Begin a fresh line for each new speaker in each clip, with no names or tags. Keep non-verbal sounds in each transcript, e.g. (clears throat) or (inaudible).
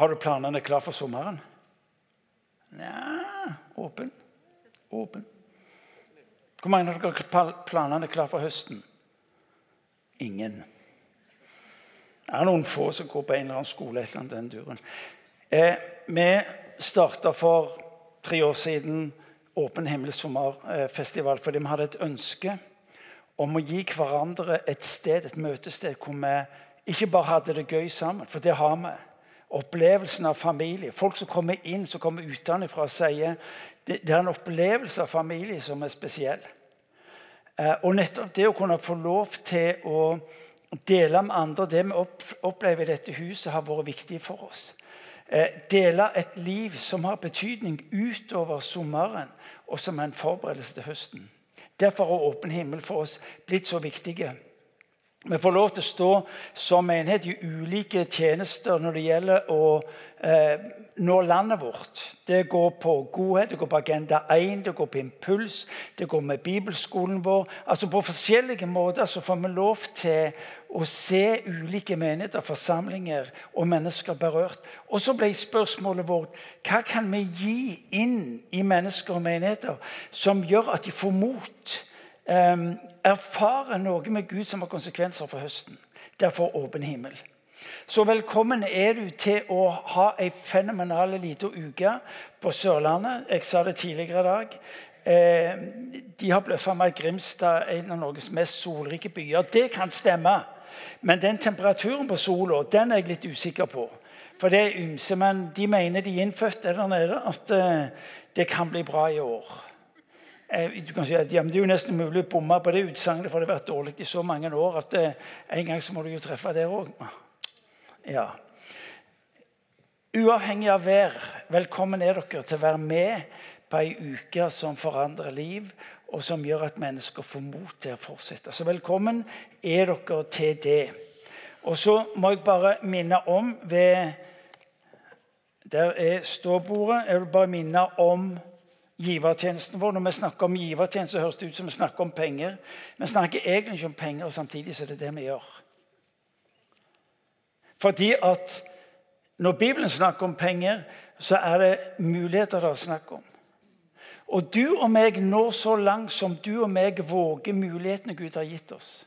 Har du planene klar for sommeren? Nja Åpen. Åpen. Hvor mange av dere har planene klar for høsten? Ingen. Det er noen få som går på en eller annen skole. et eller annet den duren. Eh, vi starta for tre år siden Åpen himmel sommerfestival fordi vi hadde et ønske om å gi hverandre et sted, et møtested hvor vi ikke bare hadde det gøy sammen, for det har vi. Opplevelsen av familie. Folk som kommer inn, som kommer utenfra sier det, det er en opplevelse av familie som er spesiell. Eh, og nettopp det å kunne få lov til å dele med andre det vi opplever i dette huset, har vært viktig for oss. Eh, dele et liv som har betydning utover sommeren, og som er en forberedelse til høsten. Derfor har åpen himmel for oss blitt så viktige. Vi får lov til å stå som menighet i ulike tjenester når det gjelder å eh, nå landet vårt. Det går på godhet, det går på Agenda 1, det går på impuls, det går med bibelskolen vår. Altså På forskjellige måter så får vi lov til å se ulike menigheter, forsamlinger og mennesker berørt. Og så ble spørsmålet vårt hva kan vi gi inn i mennesker og menigheter som gjør at de får mot? Um, erfare noe med Gud som har konsekvenser for høsten. Derfor åpen himmel. Så velkommen er du til å ha ei fenomenal lita uke på Sørlandet. Jeg sa det tidligere i dag. Eh, de har bløffa meg Grimstad, en av Norges mest solrike byer. Det kan stemme. Men den temperaturen på sola den er jeg litt usikker på. For det er ymse, men de mener de innfødte der nede at eh, det kan bli bra i år. Eh, du kan si at ja, Det er jo nesten mulig å bomme på det utsagnet, for det har vært dårlig i så mange år at eh, en gang så må du jo treffe der òg. Ja. Uavhengig av vær, velkommen er dere til å være med på ei uke som forandrer liv, og som gjør at mennesker får mot til å fortsette. Så velkommen er dere til det. Og så må jeg bare minne om ved Der er ståbordet. Jeg vil bare minne om givertjenesten vår. Når vi snakker om givertjeneste, høres det ut som vi snakker om penger. Vi snakker egentlig ikke om penger, og samtidig så er det det vi gjør. Fordi at når Bibelen snakker om penger, så er det muligheter det er snakk om. Og du og meg når så langt som du og meg våger mulighetene Gud har gitt oss.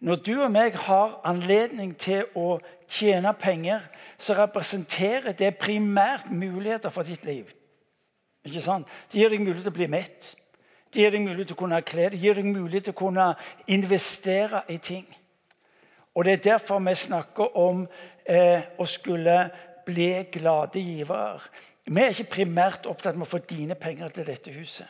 Når du og meg har anledning til å tjene penger, så representerer det primært muligheter for ditt liv. Ikke sant? Det gir deg mulighet til å bli mett. Det gir deg mulighet til å kunne kle Det gir deg mulighet til å kunne investere i ting. Og Det er derfor vi snakker om eh, å skulle bli glade givere. Vi er ikke primært opptatt med å få dine penger til dette huset.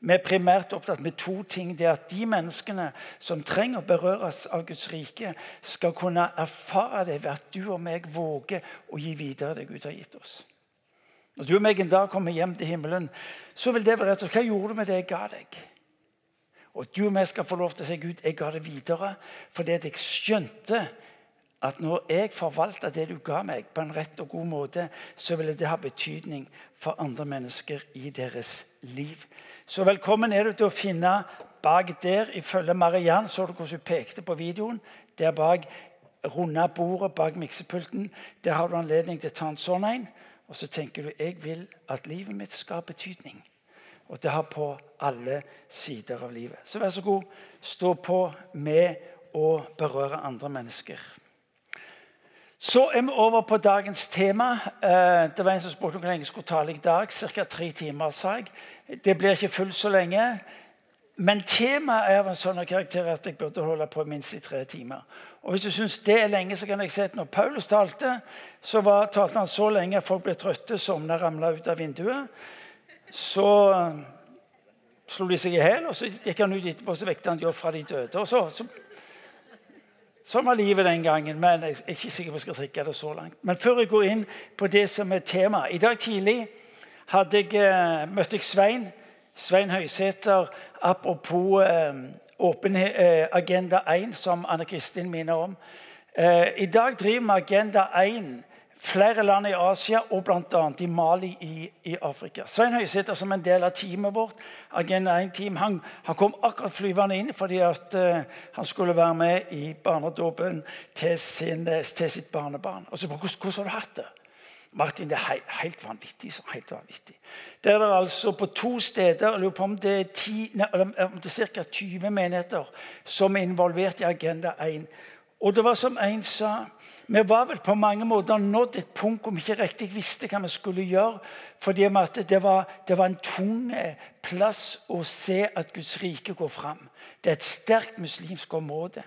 Vi er primært opptatt med to ting. Det er at de menneskene som trenger å berøres av Guds rike, skal kunne erfare det ved at du og meg våger å gi videre det Gud har gitt oss. Når du og meg en dag kommer hjem til himmelen, så vil det være rett og slett Hva gjorde du med det jeg ga deg? Og du og meg skal få lov til å si Gud, jeg ga det videre fordi jeg skjønte at når jeg forvalter det du ga meg, på en rett og god måte, så ville det ha betydning for andre mennesker i deres liv. Så velkommen er du til å finne bak der, ifølge Mariann, så du hvordan hun pekte på videoen. Der bak runde bordet bak miksepulten. Der har du anledning til å ta en sånn en. Og så tenker du jeg vil at livet mitt skal ha betydning. Og det har på alle sider av livet. Så vær så god, stå på med å berøre andre mennesker. Så er vi over på dagens tema. Eh, det var En som spurte hvor lenge jeg skulle tale i dag. Ca. tre timer, sa jeg. Det blir ikke fullt så lenge. Men temaet er av en sånn karakter at jeg burde holde på minst i tre timer. Og Hvis du syns det er lenge, så kan jeg si at når Paulus talte, så var, talte han så lenge at folk ble trøtte, sovna, ramla ut av vinduet. Så uh, slo de seg i hjel, og så gikk han ut etterpå så vekte han Jobb fra de døde. og så, så Sånn var livet den gangen, men jeg er ikke sikker på om jeg skal trikke det så langt. Men før jeg går inn på det som er temaet I dag tidlig jeg, uh, møtte jeg Svein. Svein Høysæter apropos eh, åpen eh, Agenda 1, som Anne Kristin minner om. Eh, I dag driver vi Agenda 1 flere land i Asia og bl.a. i Mali i, i Afrika. Svein Høysæter som en del av teamet vårt, Agenda 1-team, han, han, kom akkurat flyvende inn fordi at, uh, han skulle være med i barnedåpen til, til, sitt barnebarn. Og så, hvordan, hvordan har du hatt det? Martin, det er helt vanvittig. Helt vanvittig. Det er det altså på to steder jeg lurer på om det er, ti, nei, det er ca. 20 menigheter som er involvert i Agenda 1. Og det var som en sa Vi var vel på mange måter nådd et punkt hvor vi ikke riktig visste hva vi skulle gjøre. fordi det var, det var en tung plass å se at Guds rike går fram. Det er et sterkt muslimsk område.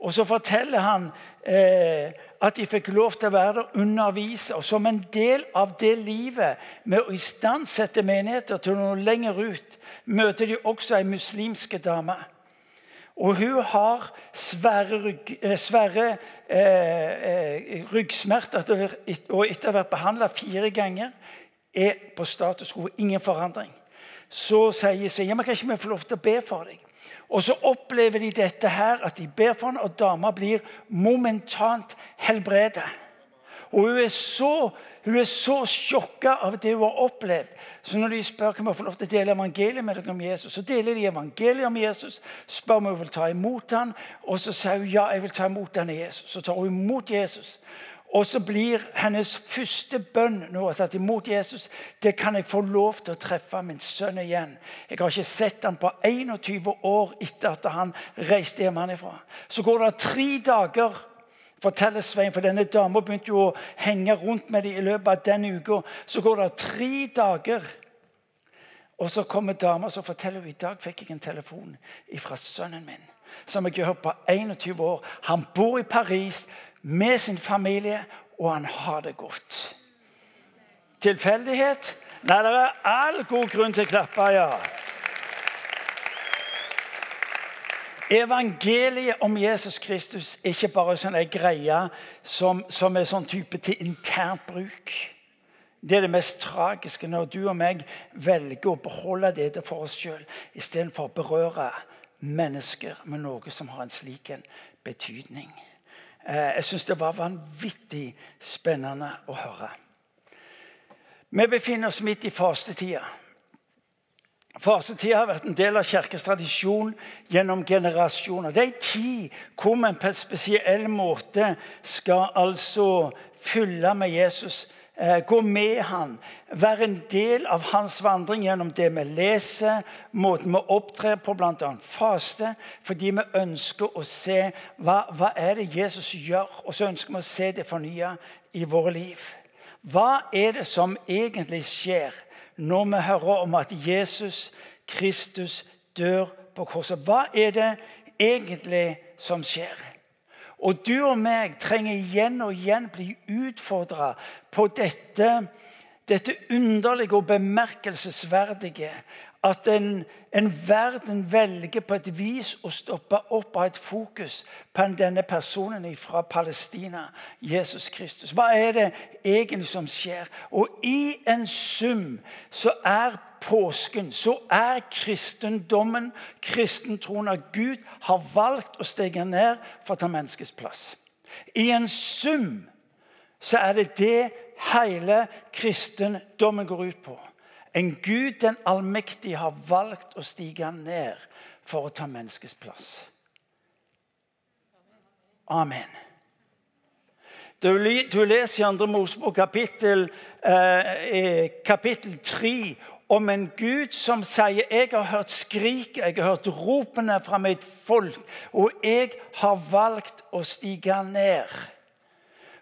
Og så forteller han eh, at de fikk lov til å være der, undervise. Og som en del av det livet med å istandsette menigheter til noe lenger ut, møter de også ei muslimske dame. Og hun har svære, rygg, eh, svære eh, eh, ryggsmerter og etter å ha vært behandla fire ganger er på status quo. Ingen forandring. Så sier hun ja, men kan ikke vi få lov til å be for deg. Og så opplever de dette her, at de ber for henne, og dama blir momentant helbredet. Og hun er så hun er så sjokka av det hun har opplevd. Så når de spør om hun få lov til å dele evangeliet med dere om Jesus, så deler de evangeliet om Jesus. Spør om hun vil ta imot ham, og så sier hun ja, jeg vil ta imot denne Jesus. Så tar hun imot Jesus. Og så blir hennes første bønn nå har tatt imot Jesus. Det kan jeg få lov til å treffe min sønn igjen. Jeg har ikke sett han på 21 år etter at han reiste hjemmefra. Så går det tre dager, forteller Svein, for denne dama begynte jo å henge rundt med dem i løpet av den uka. Så går det tre dager, og så kommer dama og forteller hun, i dag fikk jeg en telefon fra sønnen min. Som jeg har hørt på 21 år. Han bor i Paris med sin familie, og han har det godt. Tilfeldighet? Nei, det er all god grunn til å klappe, ja. Evangeliet om Jesus Kristus er ikke bare sånn en greie som, som, er sånn type til internt bruk. Det er det mest tragiske når du og meg velger å beholde dette for oss sjøl istedenfor å berøre mennesker med noe som har en slik en betydning. Eh, jeg syns det var vanvittig spennende å høre. Vi befinner oss midt i fastetida. Fastetida har vært en del av kirkens tradisjon gjennom generasjoner. Det er en tid hvor vi på en spesiell måte skal altså fylle med Jesus gå med han, Vær en del av hans vandring gjennom det vi leser, måten vi opptrer på, bl.a. faste, fordi vi ønsker å se hva, hva er det Jesus gjør, og så ønsker vi å se det fornya i våre liv. Hva er det som egentlig skjer når vi hører om at Jesus Kristus dør på korset? Hva er det egentlig som skjer? Og du og meg trenger igjen og igjen bli utfordra på dette, dette underlige og bemerkelsesverdige. At en, en, verden velger på et vis å stoppe opp av et fokus på denne personen fra Palestina, Jesus Kristus. Hva er det egentlig som skjer? Og i en sum så er påsken så er kristendommen, kristentroen, at Gud har valgt å stege ned for å ta menneskets plass. I en sum så er det det hele kristendommen går ut på. En Gud den allmektige har valgt å stige ned for å ta menneskets plass. Amen. Du, leser i 2. Mosebok kapittel, eh, kapittel 3 om en Gud som sier 'Jeg har hørt skriket, jeg har hørt ropene fra mitt folk', 'og jeg har valgt å stige ned'.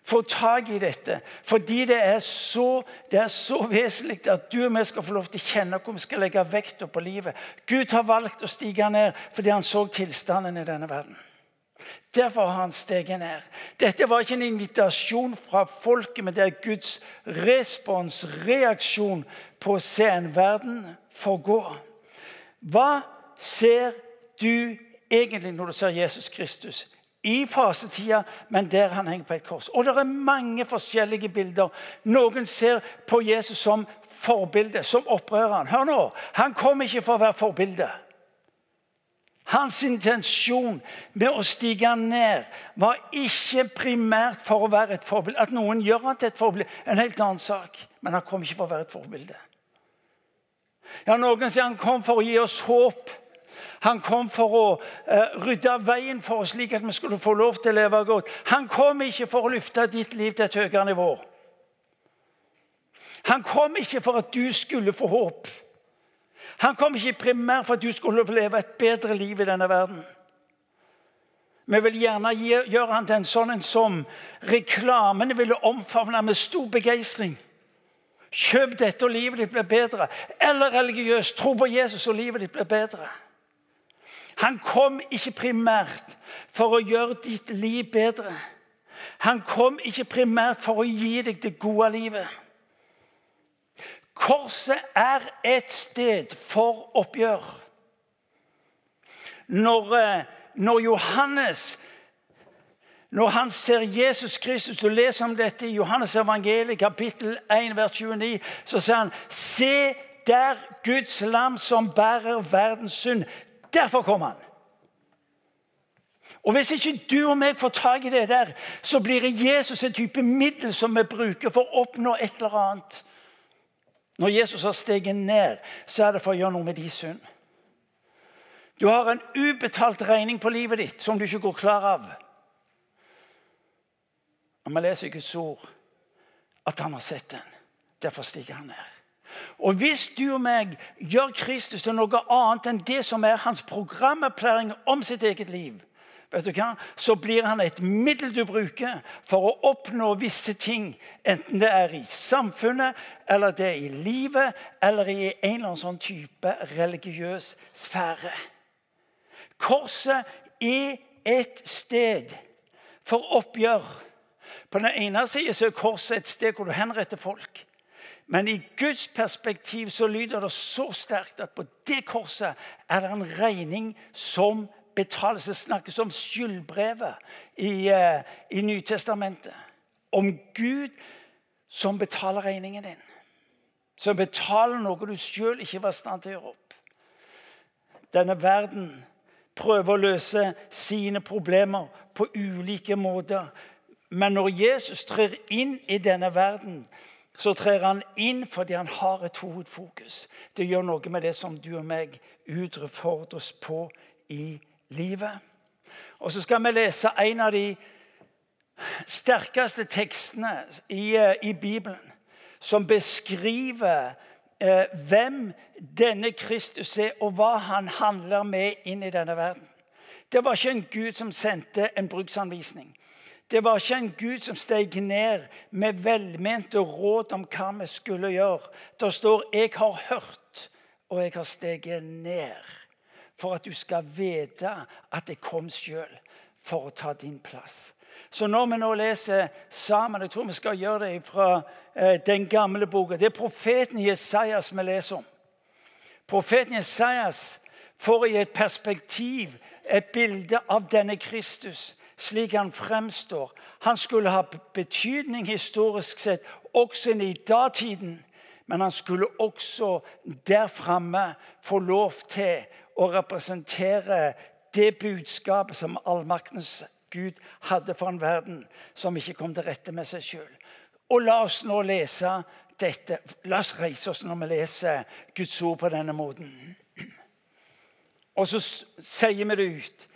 Få tak i dette, fordi det er så, så vesentlig at du og vi skal få lov til å kjenne hvor vi skal legge vekta på livet. Gud har valgt å stige ned fordi han så tilstanden i denne verden. Derfor har han steget ned. Dette var ikke en invitasjon fra folket, men det er Guds respons, reaksjon, på å se en verden forgå. Hva ser du egentlig når du ser Jesus Kristus? I fasetida, men der han henger på et kors. Og det er mange forskjellige bilder. Noen ser på Jesus som forbilde, som opprøreren. Hør nå, Han kom ikke for å være forbilde. Hans intensjon med å stige ned var ikke primært for å være et forbilde. At noen gjør han til et forbilde, en helt annen sak. Men han kom ikke for å være et forbilde. Ja, Noen sier han kom for å gi oss håp. Han kom for å uh, rydde veien for oss, slik at vi skulle få lov til å leve godt. Han kom ikke for å løfte ditt liv til et høyere nivå. Han kom ikke for at du skulle få håp. Han kom ikke primært for at du skulle leve et bedre liv i denne verden. Vi vil gjerne gjøre han til en sånn en som reklamene ville omfavne med stor begeistring. Kjøp dette, og livet ditt blir bedre. Eller religiøst. Tro på Jesus, og livet ditt blir bedre. Han kom ikke primært for å gjøre ditt liv bedre. Han kom ikke primært for å gi deg det gode livet. Korset er et sted for oppgjør. Når, eh, når Johannes når han ser Jesus Kristus, du leser om dette i Johannes evangeliet, kapittel 1, vers 29, så sier han Se der Guds lam som bærer verdens synd. Derfor kom han. Og Hvis ikke du og meg får tak i det der, så blir Jesus en type middel som vi bruker for å oppnå et eller annet. Når Jesus har steget ned, så er det for å gjøre noe med de synd. Du har en ubetalt regning på livet ditt som du ikke går klar av. Og Vi leser i Guds ord at han har sett den. Derfor stiger han ned. Og Hvis du og meg gjør Kristus til noe annet enn det som er hans programerklæring om sitt eget liv, vet du hva? så blir han et middel du bruker for å oppnå visse ting. Enten det er i samfunnet, eller det er i livet, eller i en eller annen sånn type religiøs sfære. Korset er et sted for oppgjør. På den ene siden er korset et sted hvor du henretter folk. Men i Guds perspektiv så lyder det så sterkt at på det korset er det en regning som betales. Det snakkes om skyldbrevet i, uh, i Nytestamentet. Om Gud som betaler regningen din. Som betaler noe du sjøl ikke var i stand til å gjøre opp. Denne verden prøver å løse sine problemer på ulike måter. Men når Jesus trer inn i denne verden, så trer han inn fordi han har et hovedfokus. Det gjør noe med det som du og meg utfordres på i livet. Og så skal vi lese en av de sterkeste tekstene i, eh, i Bibelen, som beskriver eh, hvem denne Kristus er, og hva han handler med inn i denne verden. Det var ikke en Gud som sendte en bruksanvisning. Det var ikke en Gud som steg ned med velmente råd om hva vi skulle gjøre. Det står 'Jeg har hørt, og jeg har steget ned' for at du skal vite at jeg kom sjøl for å ta din plass. Så når vi nå leser sammen Jeg tror vi skal gjøre det fra eh, den gamle boka. Det er profeten Jesajas vi leser om. Profeten Jesajas får i et perspektiv et bilde av denne Kristus slik han fremstår. Han skulle ha betydning historisk sett også i datiden. Men han skulle også der framme få lov til å representere det budskapet som allmaktens Gud hadde for en verden som ikke kom til rette med seg sjøl. Og la oss nå lese dette. La oss reise oss når vi leser Guds ord på denne måten. (clears throat) Og så sier vi det ut.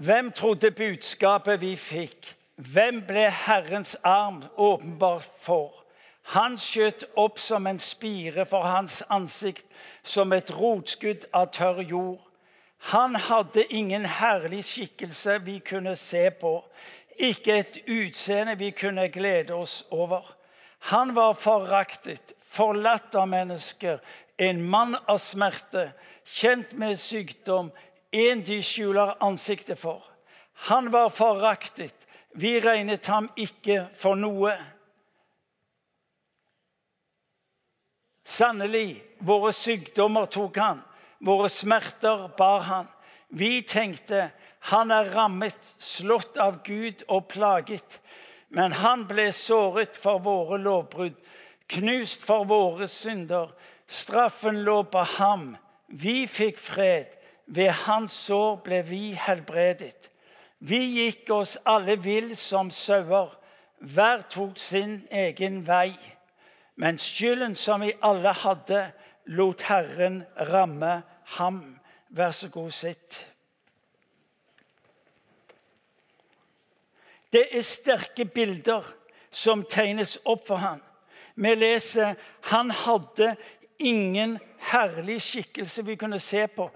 Hvem trodde budskapet vi fikk? Hvem ble Herrens arm åpenbart for? Han skjøt opp som en spire for hans ansikt, som et rotskudd av tørr jord. Han hadde ingen herlig skikkelse vi kunne se på, ikke et utseende vi kunne glede oss over. Han var foraktet, forlatt av mennesker, en mann av smerte, kjent med sykdom, en de skjuler ansiktet for. Han var foraktet. Vi regnet ham ikke for noe. Sannelig, våre sykdommer tok han, våre smerter bar han. Vi tenkte han er rammet, slått av Gud og plaget. Men han ble såret for våre lovbrudd, knust for våre synder. Straffen lå på ham. Vi fikk fred. Ved hans sår ble vi helbredet. Vi gikk oss alle vill som sauer. Hver tok sin egen vei. Men skylden som vi alle hadde, lot Herren ramme ham. Vær så god, sitt. Det er sterke bilder som tegnes opp for ham. Vi leser han hadde ingen herlig skikkelse vi kunne se på.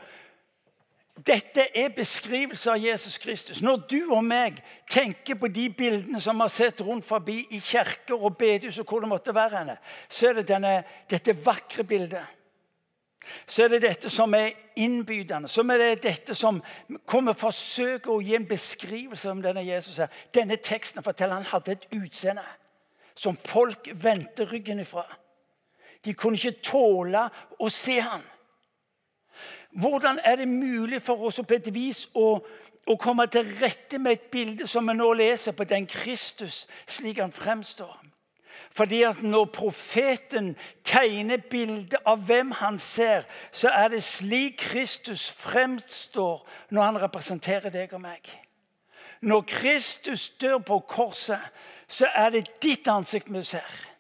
Dette er beskrivelse av Jesus Kristus. Når du og meg tenker på de bildene som vi har sett rundt forbi i kirker og bedehus, og hvor det måtte være henne, så er det denne, dette vakre bildet. Så er det dette som er innbydende. Så er det dette som kommer forsøker å gi en beskrivelse om denne Jesus. her. Denne teksten forteller han hadde et utseende som folk vendte ryggen ifra. De kunne ikke tåle å se ham. Hvordan er det mulig for oss på et vis å, å komme til rette med et bilde som vi nå leser på den Kristus slik han fremstår? Fordi at Når profeten tegner bildet av hvem han ser, så er det slik Kristus fremstår når han representerer deg og meg. Når Kristus dør på korset, så er det ditt ansikt vi ser.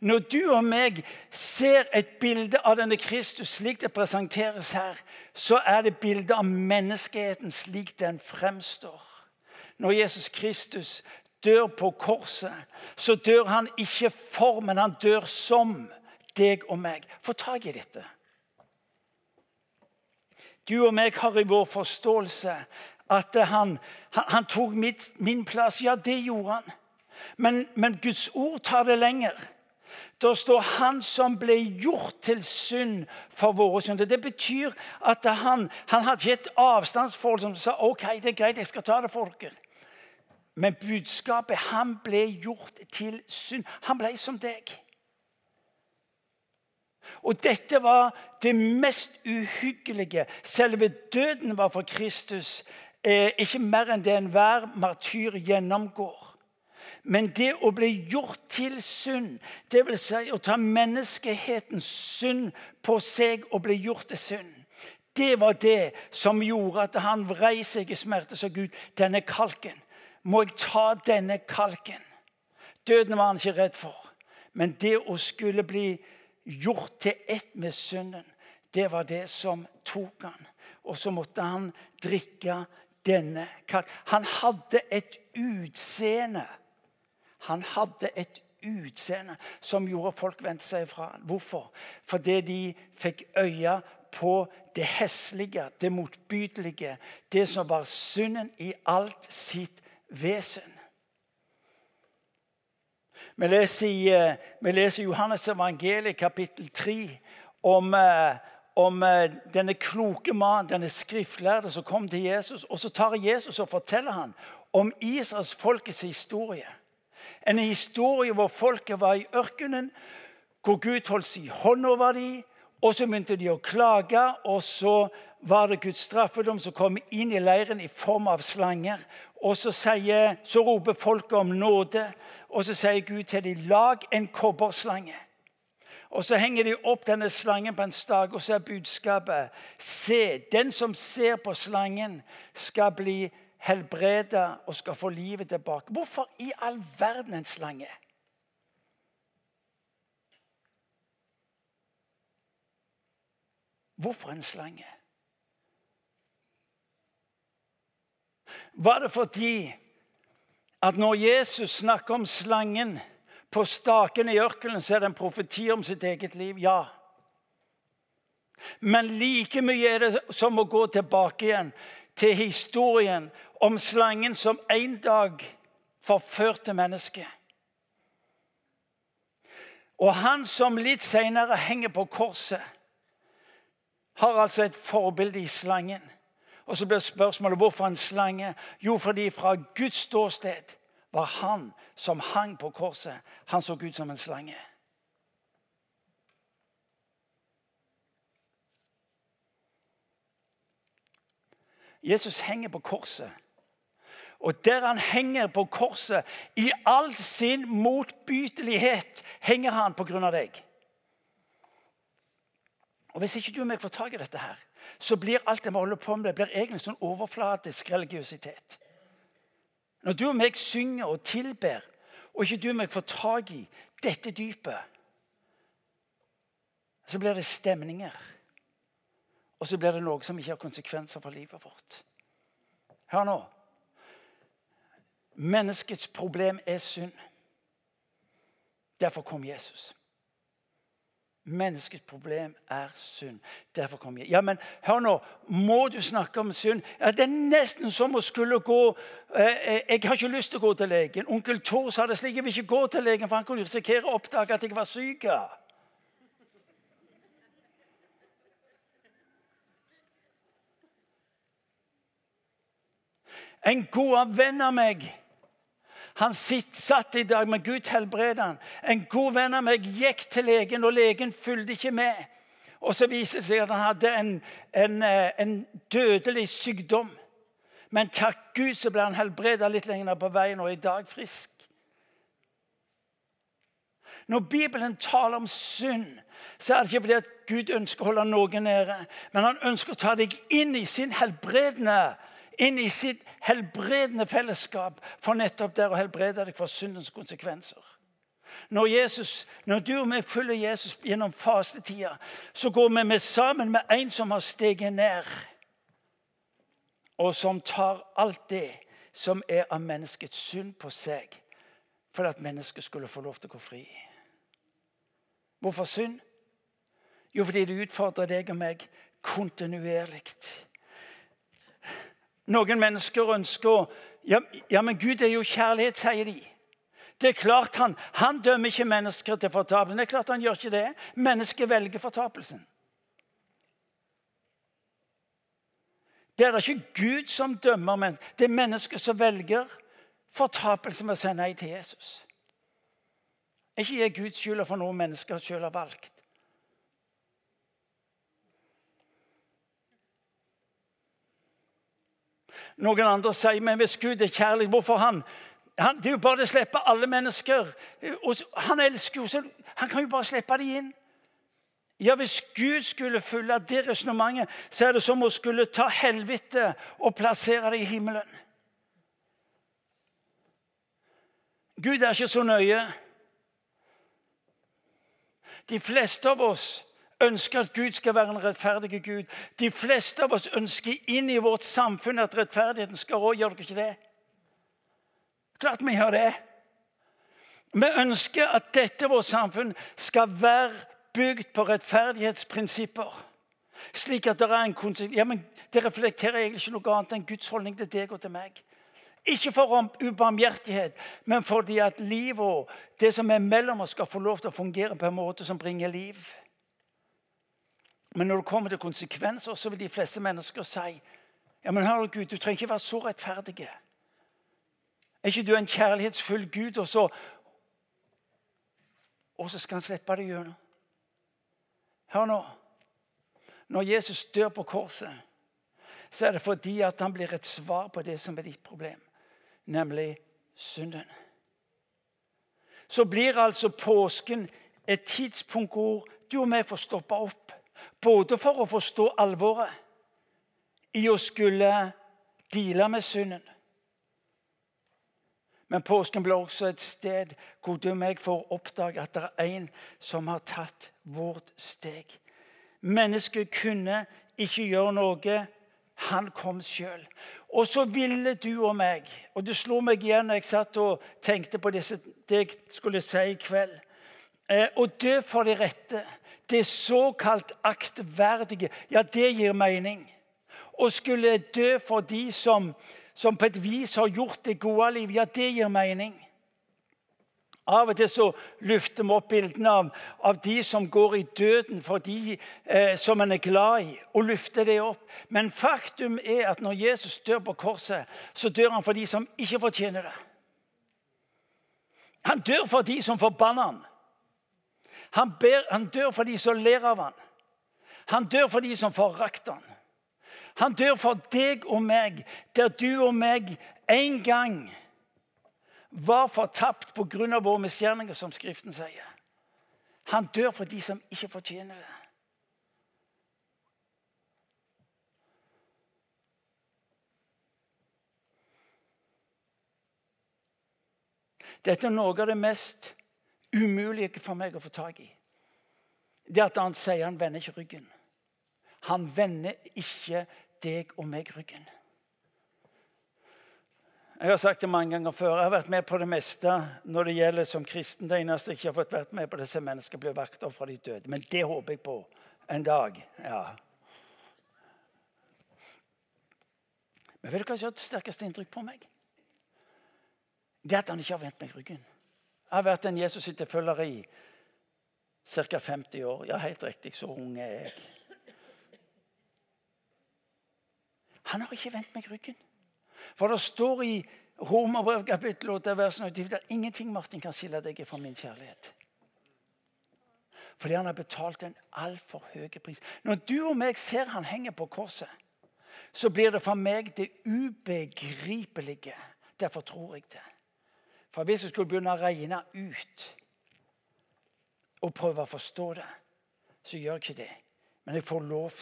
Når du og meg ser et bilde av denne Kristus slik det presenteres her, så er det bildet av menneskeheten slik den fremstår. Når Jesus Kristus dør på korset, så dør han ikke for, men han dør som deg og meg. Få tak i dette. Du og meg har i vår forståelse at han, han, han tok mitt, min plass. Ja, det gjorde han. Men, men Guds ord tar det lenger. Da står 'Han som ble gjort til synd for våre synder'. Det betyr at han, han hadde ikke et avstandsforhold som sa 'OK, det er greit, jeg skal ta det for dere'. Men budskapet Han ble gjort til synd. Han ble som deg. Og dette var det mest uhyggelige. Selve døden var for Kristus eh, ikke mer enn det enhver martyr gjennomgår. Men det å bli gjort til synd, dvs. Si å ta menneskehetens synd på seg og bli gjort til synd, det var det som gjorde at han vrei seg i smerte så Gud, denne kalken. Må jeg ta denne kalken? Døden var han ikke redd for. Men det å skulle bli gjort til ett med synden, det var det som tok han. Og så måtte han drikke denne kalken. Han hadde et utseende han hadde et utseende som gjorde folk vendte seg fra. Hvorfor? Fordi de fikk øye på det heslige, det motbydelige, det som var synden i alt sitt vesen. Vi leser i eh, vi Johannes evangeliet kapittel 3 om, eh, om eh, denne kloke mannen, denne skriftlærde som kom til Jesus. Og så tar Jesus og forteller han om Israels folkets historie. En historie hvor folket var i ørkenen, hvor Gud holdt sin hånd over dem. Og så begynte de å klage, og så var det Guds straffedom som kom inn i leiren i form av slanger. Og så, sier, så roper folket om nåde, og så sier Gud til dem lag en kobberslange. Og Så henger de opp denne slangen på en stag, og så er budskapet Se, den som ser på slangen, skal bli helbrede og skal få livet tilbake. Hvorfor i all verden en slange? Hvorfor en slange? Var det fordi at når Jesus snakker om slangen på staken i ørkenen, så er det en profeti om sitt eget liv? Ja. Men like mye er det som å gå tilbake igjen til historien om slangen som en dag forførte mennesket. Og han som litt senere henger på korset, har altså et forbilde i slangen. Og så blir spørsmålet hvorfor en slange? Jo, fordi fra Guds ståsted var han som hang på korset, han så ut som en slange. Jesus henger på korset. Og der han henger på korset, i all sin motbydelighet, henger han på grunn av deg. Og Hvis ikke du og meg får tak i dette, her, så blir alt det vi holder på med, blir egentlig sånn overflatisk religiøsitet. Når du og meg synger og tilber, og ikke du og meg får tak i dette dypet, så blir det stemninger. Og så blir det noe som ikke har konsekvenser for livet vårt. Hør nå. Menneskets problem er synd. Derfor kom Jesus. Menneskets problem er synd. Derfor kom jeg. Ja, men hør nå. Må du snakke om synd? Ja, Det er nesten som å skulle gå eh, eh, Jeg har ikke lyst til å gå til legen. Onkel Thor sa det slik. Jeg vil ikke gå til legen, for han kunne risikere å oppdage at jeg var syk. En god venn av meg han sitt, satt i dag med Gud helbreder han. En god venn av meg gikk til legen, og legen fulgte ikke med. Og Så viste det seg at han hadde en, en, eh, en dødelig sykdom. Men takk Gud så ble han helbredet litt lenger på veien og i dag frisk. Når Bibelen taler om synd, så er det ikke fordi at Gud ønsker å holde noen nede, men han ønsker å ta deg inn i sin helbredende inn i sitt helbredende fellesskap for nettopp der å helbrede deg for syndens konsekvenser. Når, Jesus, når du og vi følger Jesus gjennom fastetida, så går vi med sammen med en som har steget ned, og som tar alt det som er av menneskets synd på seg, for at mennesket skulle få lov til å gå fri. Hvorfor synd? Jo, fordi det utfordrer deg og meg kontinuerlig. Noen mennesker ønsker å ja, ja, men Gud er jo kjærlighet, sier de. Det er klart Han han dømmer ikke mennesker til fortapelsen. Det er klart han gjør ikke det. Mennesket velger fortapelsen. Det er ikke Gud som dømmer, men det er mennesket som velger fortapelse med å si nei til Jesus. Ikke gi Guds skyld for noe mennesker selv har valgt. Noen andre sier men hvis Gud er kjærlig, hvorfor han? han det er jo bare å slippe alle mennesker. Og han elsker jo, så han kan jo bare slippe dem inn. Ja, Hvis Gud skulle følge det resonnementet, så er det som å skulle ta helvete og plassere det i himmelen. Gud er ikke så nøye. De fleste av oss ønsker at Gud skal være en rettferdig Gud. De fleste av oss ønsker inn i vårt samfunn at rettferdigheten skal rå. Gjør dere ikke det? Klart vi gjør det. Vi ønsker at dette vårt samfunn skal være bygd på rettferdighetsprinsipper. Slik at det er en. Ja, men Det reflekterer egentlig ikke noe annet enn Guds holdning til deg og til meg. Ikke for ubarmhjertighet, men fordi at livet det som er mellom oss, skal få lov til å fungere på en måte som bringer liv. Men når det kommer til konsekvenser, så vil de fleste mennesker si ja, men hør Gud, du trenger ikke være så rettferdig. Er ikke du en kjærlighetsfull Gud, og så, og så skal han slippe deg gjennom? Hør nå. Når Jesus dør på korset, så er det fordi at han blir et svar på det som er ditt problem, nemlig synden. Så blir altså påsken et tidspunkt hvor du og meg får stoppe opp både for å forstå alvoret i å skulle deale med synden. Men påsken blir også et sted hvor du og meg får oppdage at det er en som har tatt vårt steg. Mennesket kunne ikke gjøre noe. Han kom sjøl. Og så ville du og meg Og det slo meg igjen når jeg satt og tenkte på disse, det jeg skulle si i kveld. Eh, å dø for de rette det såkalt aktverdige, ja, det gir mening. Å skulle dø for de som, som på et vis har gjort det gode liv, ja, det gir mening. Av og til så løfter vi opp bildene av, av, de som går i døden for de eh, som en er glad i, og løfter det opp. Men faktum er at når Jesus dør på korset, så dør han for de som ikke fortjener det. Han dør for de som forbanner ham. Han, ber, han dør for de som ler av han. Han dør for de som forakter han. Han dør for deg og meg, der du og meg en gang var fortapt pga. våre misgjerninger, som Skriften sier. Han dør for de som ikke fortjener det. Dette er noe av det mest umulige for meg å få tak i. Det at han sier han vender ikke ryggen. Han vender ikke deg og meg ryggen. Jeg har sagt det mange ganger før. Jeg har vært med på det meste når det gjelder som kristen. Det eneste jeg ikke har fått vært med på, det er mennesker blir vakt opp fra de døde. Men det håper jeg på en dag. ja. Men vet du hva som har det sterkeste inntrykk på meg? Det at han ikke har vendt meg ryggen. Jeg har vært en Jesus-etterfølger i ca. 50 år. Ja, helt riktig, så ung er jeg. Han har ikke vendt meg ryggen. For det står i Romerbrev kapittel 8 vers 90 det er ingenting Martin kan skille deg fra min kjærlighet. Fordi han har betalt en altfor høy pris. Når du og meg ser han henger på korset, så blir det for meg det ubegripelige. Derfor tror jeg det. For hvis jeg skulle begynne å regne ut og prøve å forstå det, så gjør jeg ikke det. Men jeg får lov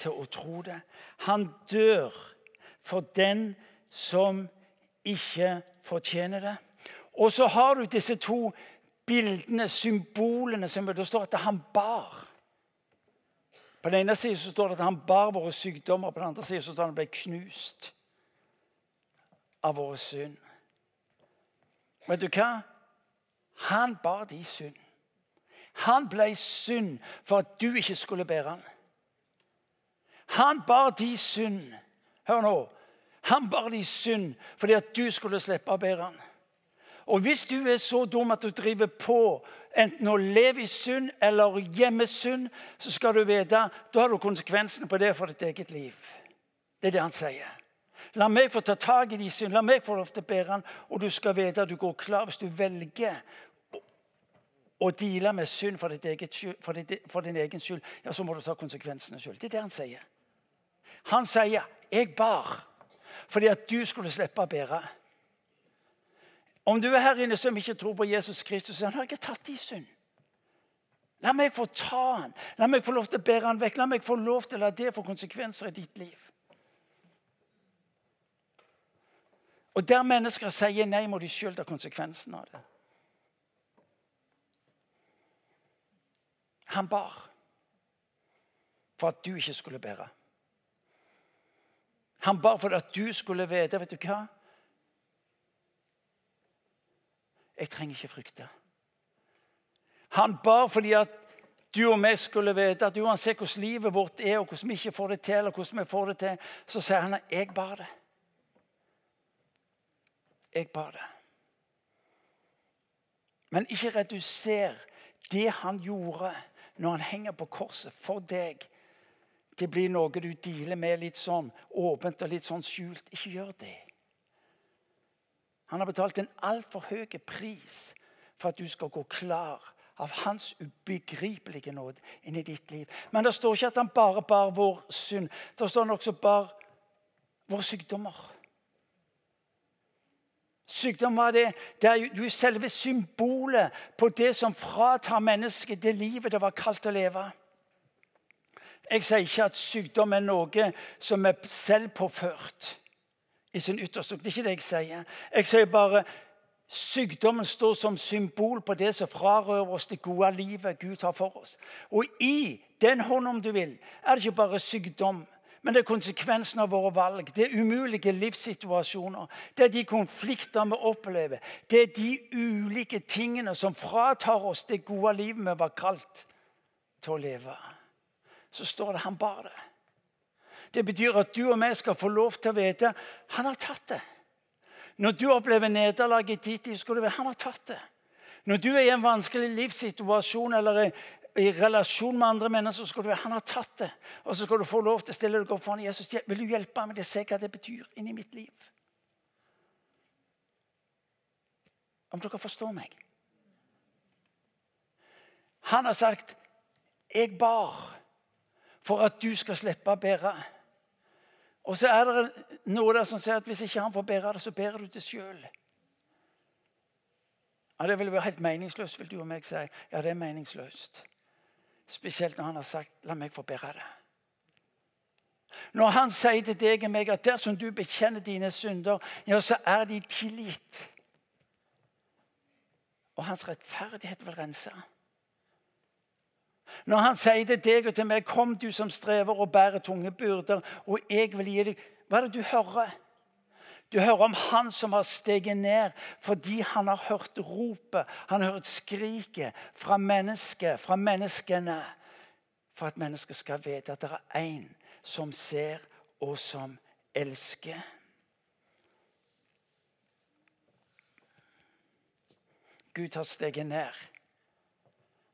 til å tro det. Han dør for den som ikke fortjener det. Og så har du disse to bildene, symbolene, som det står at han bar. På den ene siden står det at han bar våre sykdommer, på den andre siden står det at han ble knust av våre synd. Vet du hva? Han bar de synd. Han ble synd for at du ikke skulle bære han. Han bar de synd. Hør nå. Han bar de synd fordi at du skulle slippe å bære han. Og hvis du er så dum at du driver på enten å leve i synd eller gjemme synd, så skal du vite da har du konsekvensene på det for ditt eget liv. Det er det han sier. La meg få ta tak i de synd, la meg få lov til å bære han, og du skal vite at du går klar hvis du velger å deale med synd for, eget, for, ditt, for, din egen skyld, ja, så må du ta konsekvensene sjøl. Det er det han sier. Han sier 'jeg bar' fordi at du skulle slippe å bære. Om du er her inne som ikke tror på Jesus Kristus, så har ikke tatt i synd. La meg få ta han. La meg få lov til å bære han vekk. La meg få lov til å la det få konsekvenser i ditt liv. Og der mennesker sier nei, må de sjøl ta konsekvensen av det. Han bar for at du ikke skulle bære. Han bar for at du skulle vite Vet du hva? Jeg trenger ikke frykte. Han bar fordi at du og meg skulle vite at uansett hvordan livet vårt er, og hvordan vi ikke får det til, eller hvordan vi får det til, så sier han at 'jeg bar det'. Jeg bar det. Men ikke reduser det han gjorde når han henger på korset for deg, det blir noe du dealer med litt sånn åpent og litt sånn skjult. Ikke gjør det. Han har betalt en altfor høy pris for at du skal gå klar av hans ubegripelige nåde inn i ditt liv. Men det står ikke at han bare bar vår synd. Det står han også bar våre sykdommer. Sykdom var det, det er jo selve symbolet på det som fratar mennesket det livet det var kalt å leve. Jeg sier ikke at sykdom er noe som er selvpåført i sin ytterste. Det er ikke det jeg sier. Jeg sier bare sykdommen står som symbol på det som frarøver oss det gode livet Gud har for oss. Og i den hånd, om du vil, er det ikke bare sykdom. Men det er konsekvensen av våre valg. Det er umulige livssituasjoner. Det er de konflikter vi opplever. Det er de ulike tingene som fratar oss det gode livet vi var kalt til å leve så står det han bar det. Det betyr at du og vi skal få lov til å vite han har tatt det. Når du opplever nederlag i ditt liv, skal du vite han har tatt det. Når du er i en vanskelig livssituasjon eller i, relasjon med andre mennesker, skal du være, han har tatt det. Og så skal du få lov til å stille deg opp foran Jesus. Vil du hjelpe meg til å se hva det betyr inni mitt liv? Om dere forstår meg? Han har sagt 'Jeg bar' for at du skal slippe å bære. Og så er det noe der som sier at hvis ikke han får bære det, så bærer du det sjøl. Ja, det vil være helt meningsløst, vil du og meg si. Ja, det er meningsløst. Spesielt når han har sagt 'la meg få bære det'. Når han sier til deg og meg at dersom du bekjenner dine synder, ja, så er de tilgitt. Og hans rettferdighet vil rense. Når han sier til deg og til meg 'Kom, du som strever og bærer tunge byrder, og jeg vil gi deg' Hva er det du hører? Du hører om han som har steget ned fordi han har hørt ropet, han har hørt skriket fra mennesket, fra menneskene. For at mennesket skal vite at det er én som ser og som elsker. Gud har steget ned.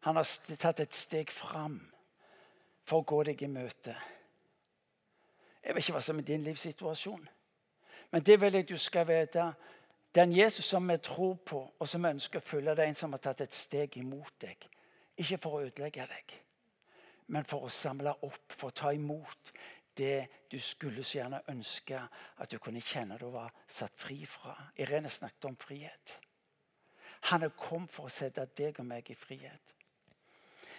Han har tatt et steg fram for å gå deg i møte. Jeg vet ikke hva som er din livssituasjon, men det vil jeg du skal vite. Den Jesus som vi tror på, og som ønsker å følge, det er en som har tatt et steg imot deg. Ikke for å ødelegge deg, men for å samle opp, for å ta imot det du skulle så gjerne ønske at du kunne kjenne du var satt fri fra. Irene snakket om frihet. Han er kommet for å sette deg og meg i frihet.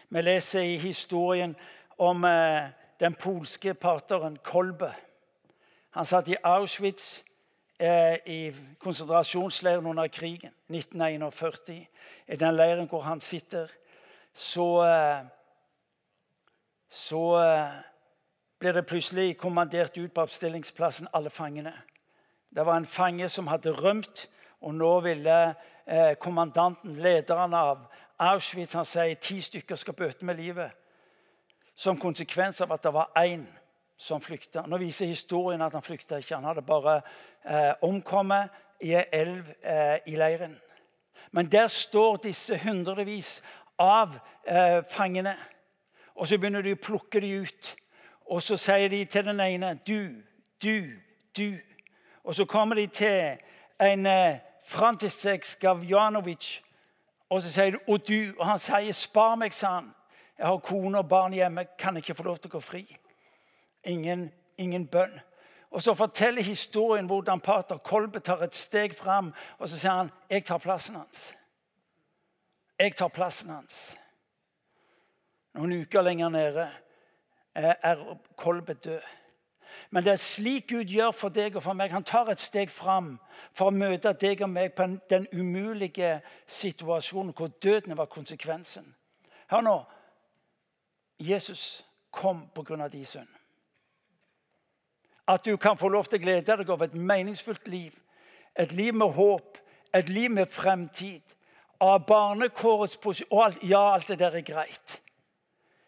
Vi leser i historien om eh, den polske pateren Kolbe. Han satt i Auschwitz eh, i konsentrasjonsleiren under krigen 1941. I den leiren hvor han sitter, så eh, Så eh, ble det plutselig kommandert ut på oppstillingsplassen alle fangene. Det var en fange som hadde rømt, og nå ville eh, kommandanten, lederen av Auschwitz, han sier ti stykker skal bøte med livet. Som konsekvens av at det var én som flykta. Nå viser historien at han flykta ikke. Han hadde bare eh, omkommet i ei elv eh, i leiren. Men der står disse hundrevis av eh, fangene. Og så begynner de å plukke dem ut. Og så sier de til den ene du, du, du. Og så kommer de til en eh, Frantisek Skavjanovic. Og så sier de 'og du'. Og han sier 'spar meg', sa han. 'Jeg har kone og barn hjemme. Kan ikke få lov til å gå fri.' Ingen, ingen bønn. Og Så forteller historien hvordan pater Kolbe tar et steg fram og så sier han, 'Jeg tar plassen hans'. Jeg tar plassen hans. Noen uker lenger nede er Kolbe død. Men det er slik Gud gjør for deg og for meg. Han tar et steg fram for å møte deg og meg på den umulige situasjonen hvor døden var konsekvensen. Hør nå. Jesus kom pga. din sønn. At du kan få lov til å glede deg over et meningsfullt liv. Et liv med håp, et liv med fremtid. Av barnekårets posisjon Ja, alt det der er greit.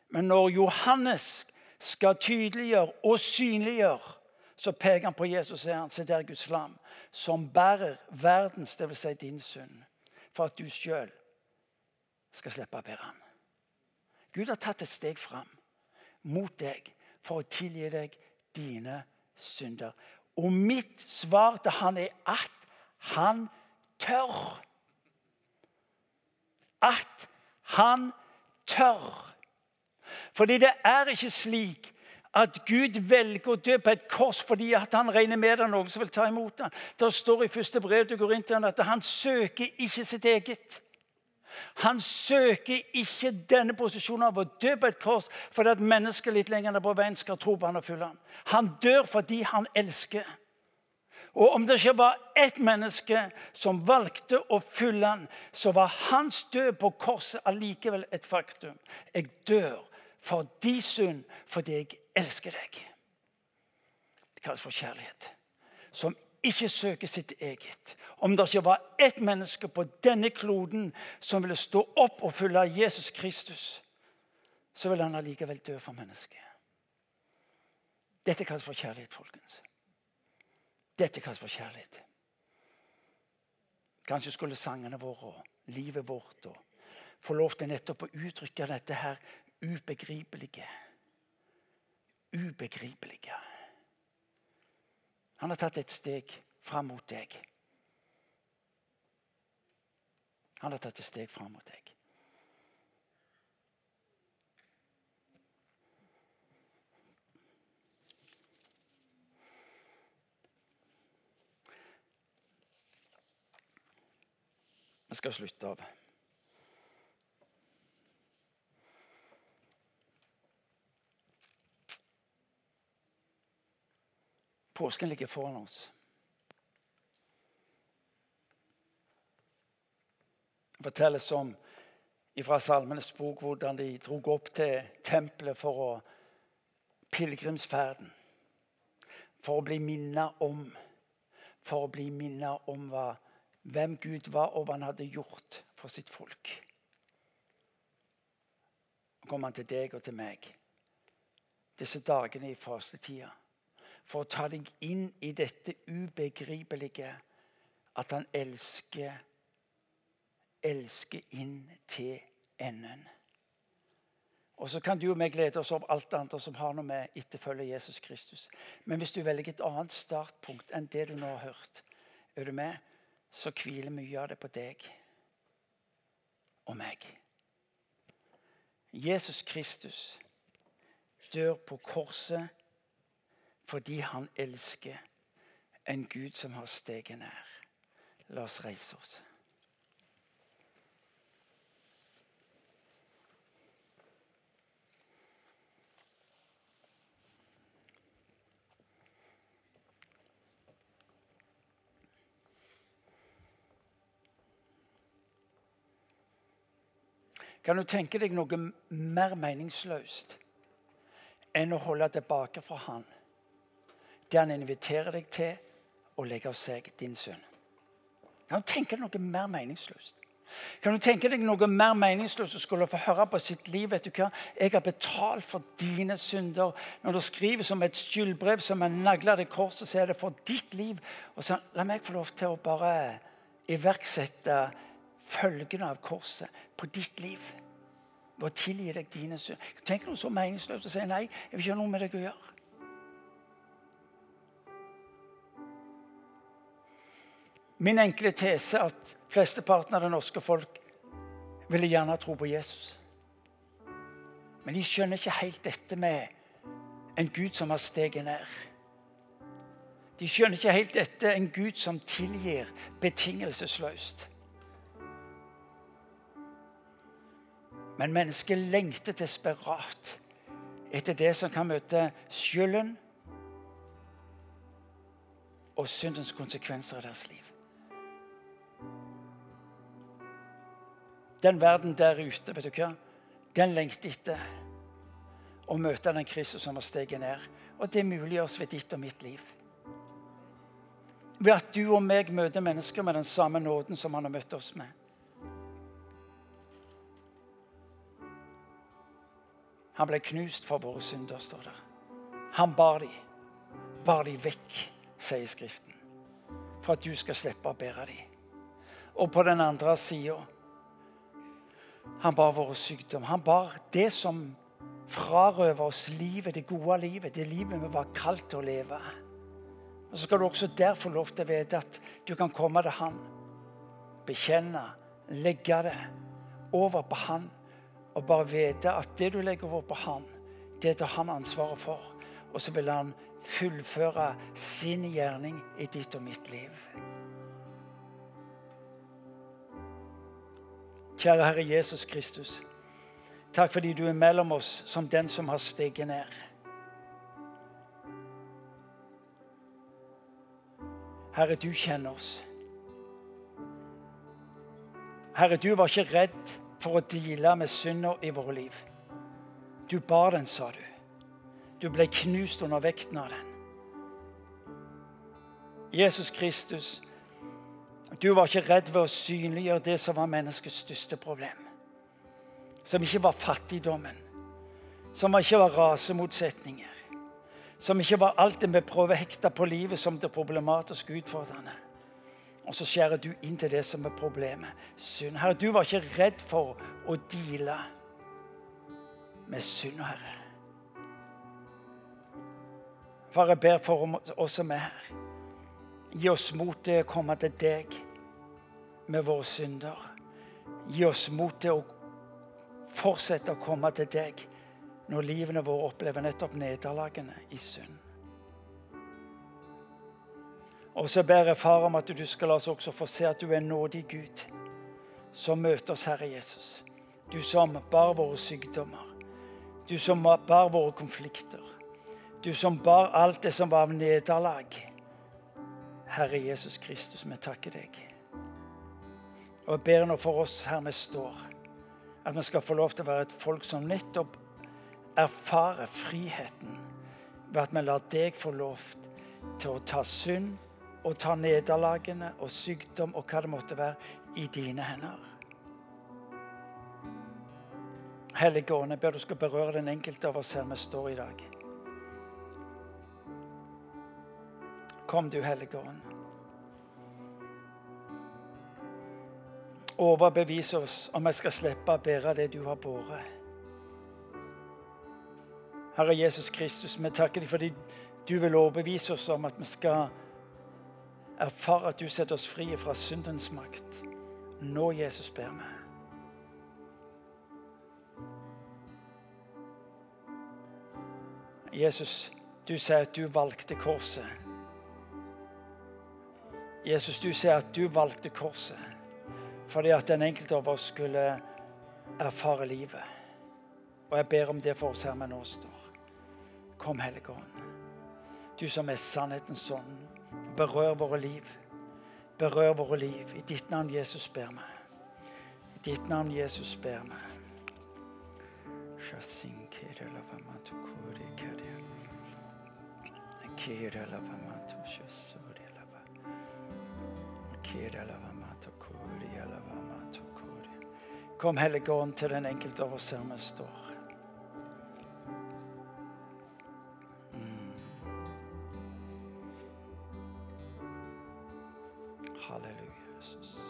Men når Johannes skal tydeliggjøre og synliggjøre, så peker han på Jesus og sier der Guds lam, som bærer verdens, dvs. Si din synd, for at du sjøl skal slippe å bære den. Gud har tatt et steg fram mot deg for å tilgi deg dine synder. Og mitt svar til han er at han tør. At han tør. Fordi det er ikke slik at Gud velger å dø på et kors fordi han regner med det er noen som vil ta imot ham. Det står i første brev til ham, at han søker ikke sitt eget. Han søker ikke denne posisjonen av å dø på et kors fordi at mennesker litt lenger ned på veien skal tro på han og følge han. Han dør fordi han elsker. Og om det ikke var ett menneske som valgte å følge han, så var hans død på korset allikevel et faktum. Jeg dør for din synd fordi jeg elsker deg. Det kalles for kjærlighet. Som ikke søke sitt eget. Om det ikke var ett menneske på denne kloden som ville stå opp og følge Jesus Kristus, så ville han allikevel dø for mennesket. Dette kalles for kjærlighet, folkens. Dette kalles for kjærlighet. Kanskje skulle sangene våre og livet vårt og få lov til nettopp å uttrykke dette her ubegripelige. Ubegripelige. Han har tatt et steg fram mot deg. Han har tatt et steg fram mot deg. Jeg skal slutte av. Påsken ligger foran oss. Det fortelles om fra Salmenes bok hvordan de drog opp til tempelet for å pilegrimsferden. For å bli minnet om for å bli minnet om hva, hvem Gud var, og hva han hadde gjort for sitt folk. Så kommer han til deg og til meg disse dagene i fastetida for å ta deg inn i dette ubegripelige at han elsker elsker inn til enden. Og så kan du og meg glede oss over alt andre som har noe med etterfølge Jesus Kristus. Men hvis du velger et annet startpunkt enn det du nå har hørt, er du med, så hviler mye av det på deg og meg. Jesus Kristus dør på korset fordi han elsker en Gud som har steget nær. La oss reise oss. Kan du tenke deg noe mer meningsløst enn å holde tilbake fra Han? Det han inviterer deg til å legge av seg din synd. Kan du tenke deg noe mer meningsløst? Kan du tenke deg noe mer meningsløst å skulle få høre på sitt liv? vet du hva? Jeg har betalt for dine synder. Når det skrives som et skyldbrev som er nagla til korset, så er det for ditt liv. Og så La meg få lov til å bare iverksette følgene av korset på ditt liv. Ved å tilgi deg dine synder. Tenk noe så meningsløst å si nei, jeg vil ikke ha noe med deg å gjøre. Min enkle tese at flesteparten av det norske folk ville gjerne tro på Jesus. Men de skjønner ikke helt dette med en Gud som har steget ned. De skjønner ikke helt dette en Gud som tilgir betingelsesløst. Men mennesket lengter desperat etter det som kan møte skylden og syndens konsekvenser i deres liv. Den verden der ute, vet du hva? den lengter etter å møte den Kristus som har steget ned. Og det muliggjøres ved ditt og mitt liv. Ved at du og meg møter mennesker med den samme nåden som han har møtt oss med. Han ble knust for våre synder, står det. Han bar de, bar de vekk, sier Skriften, for at du skal slippe å bære de. Og på den andre sida Han bar våre sykdom. Han bar det som frarøver oss livet, det gode livet, det livet vi var kalt til å leve. Og Så skal du også der få lov til å vite at du kan komme til Han, bekjenne, legge det over på Han og bare vite at det du legger over på han, det tar han ansvaret for. Og så vil han fullføre sin gjerning i ditt og mitt liv. Kjære Herre Jesus Kristus. Takk fordi du er mellom oss som den som har steget ned. Herre, du kjenner oss. Herre, du var ikke redd for å deale med synda i våre liv. Du bar den, sa du. Du ble knust under vekten av den. Jesus Kristus, du var ikke redd ved å synliggjøre det som var menneskets største problem. Som ikke var fattigdommen, som ikke var rasemotsetninger. Som ikke var alt det vi prøver å hekte på livet som det problematiske utfordrende. Og så skjærer du inn til det som er problemet. Synd. Herre, du var ikke redd for å deale med synd, Herre. Far, jeg ber for oss som er her. Gi oss mot til å komme til deg med våre synder. Gi oss mot til å fortsette å komme til deg når livene våre opplever nettopp nederlagene i synd. Og så ber jeg far om at du skal la oss også få se at du er nådig Gud som møter oss, Herre Jesus. Du som bar våre sykdommer. Du som bar våre konflikter. Du som bar alt det som var av nederlag. Herre Jesus Kristus, vi takker deg. Og jeg ber nå for oss her vi står, at vi skal få lov til å være et folk som nettopp erfarer friheten ved at vi lar deg få lov til å ta synd og ta nederlagene og sykdom og hva det måtte være, i dine hender. Hellige Ånd, jeg ber du skal berøre den enkelte av oss her vi står i dag. Kom du, Hellige Ånd. Overbevis oss om jeg skal slippe å bære det du har båret. Herre Jesus Kristus, vi takker deg fordi du vil overbevise oss om at vi skal erfare at du setter oss fri fra syndens makt. Nå, Jesus, ber vi. Jesus, du sier at du valgte korset. Jesus, du sier at du valgte korset fordi at den enkelte av oss skulle erfare livet. Og jeg ber om det for oss her vi nå står. Kom, Hellige Ånd. Du som er sannhetens ånd. Berør våre liv. Berør våre liv. I ditt navn, Jesus, ber vi. I ditt navn, Jesus, ber vi. Kom, Hellige Ånd, til den enkelte av oss her vi står. Mm. Halleluja, Jesus.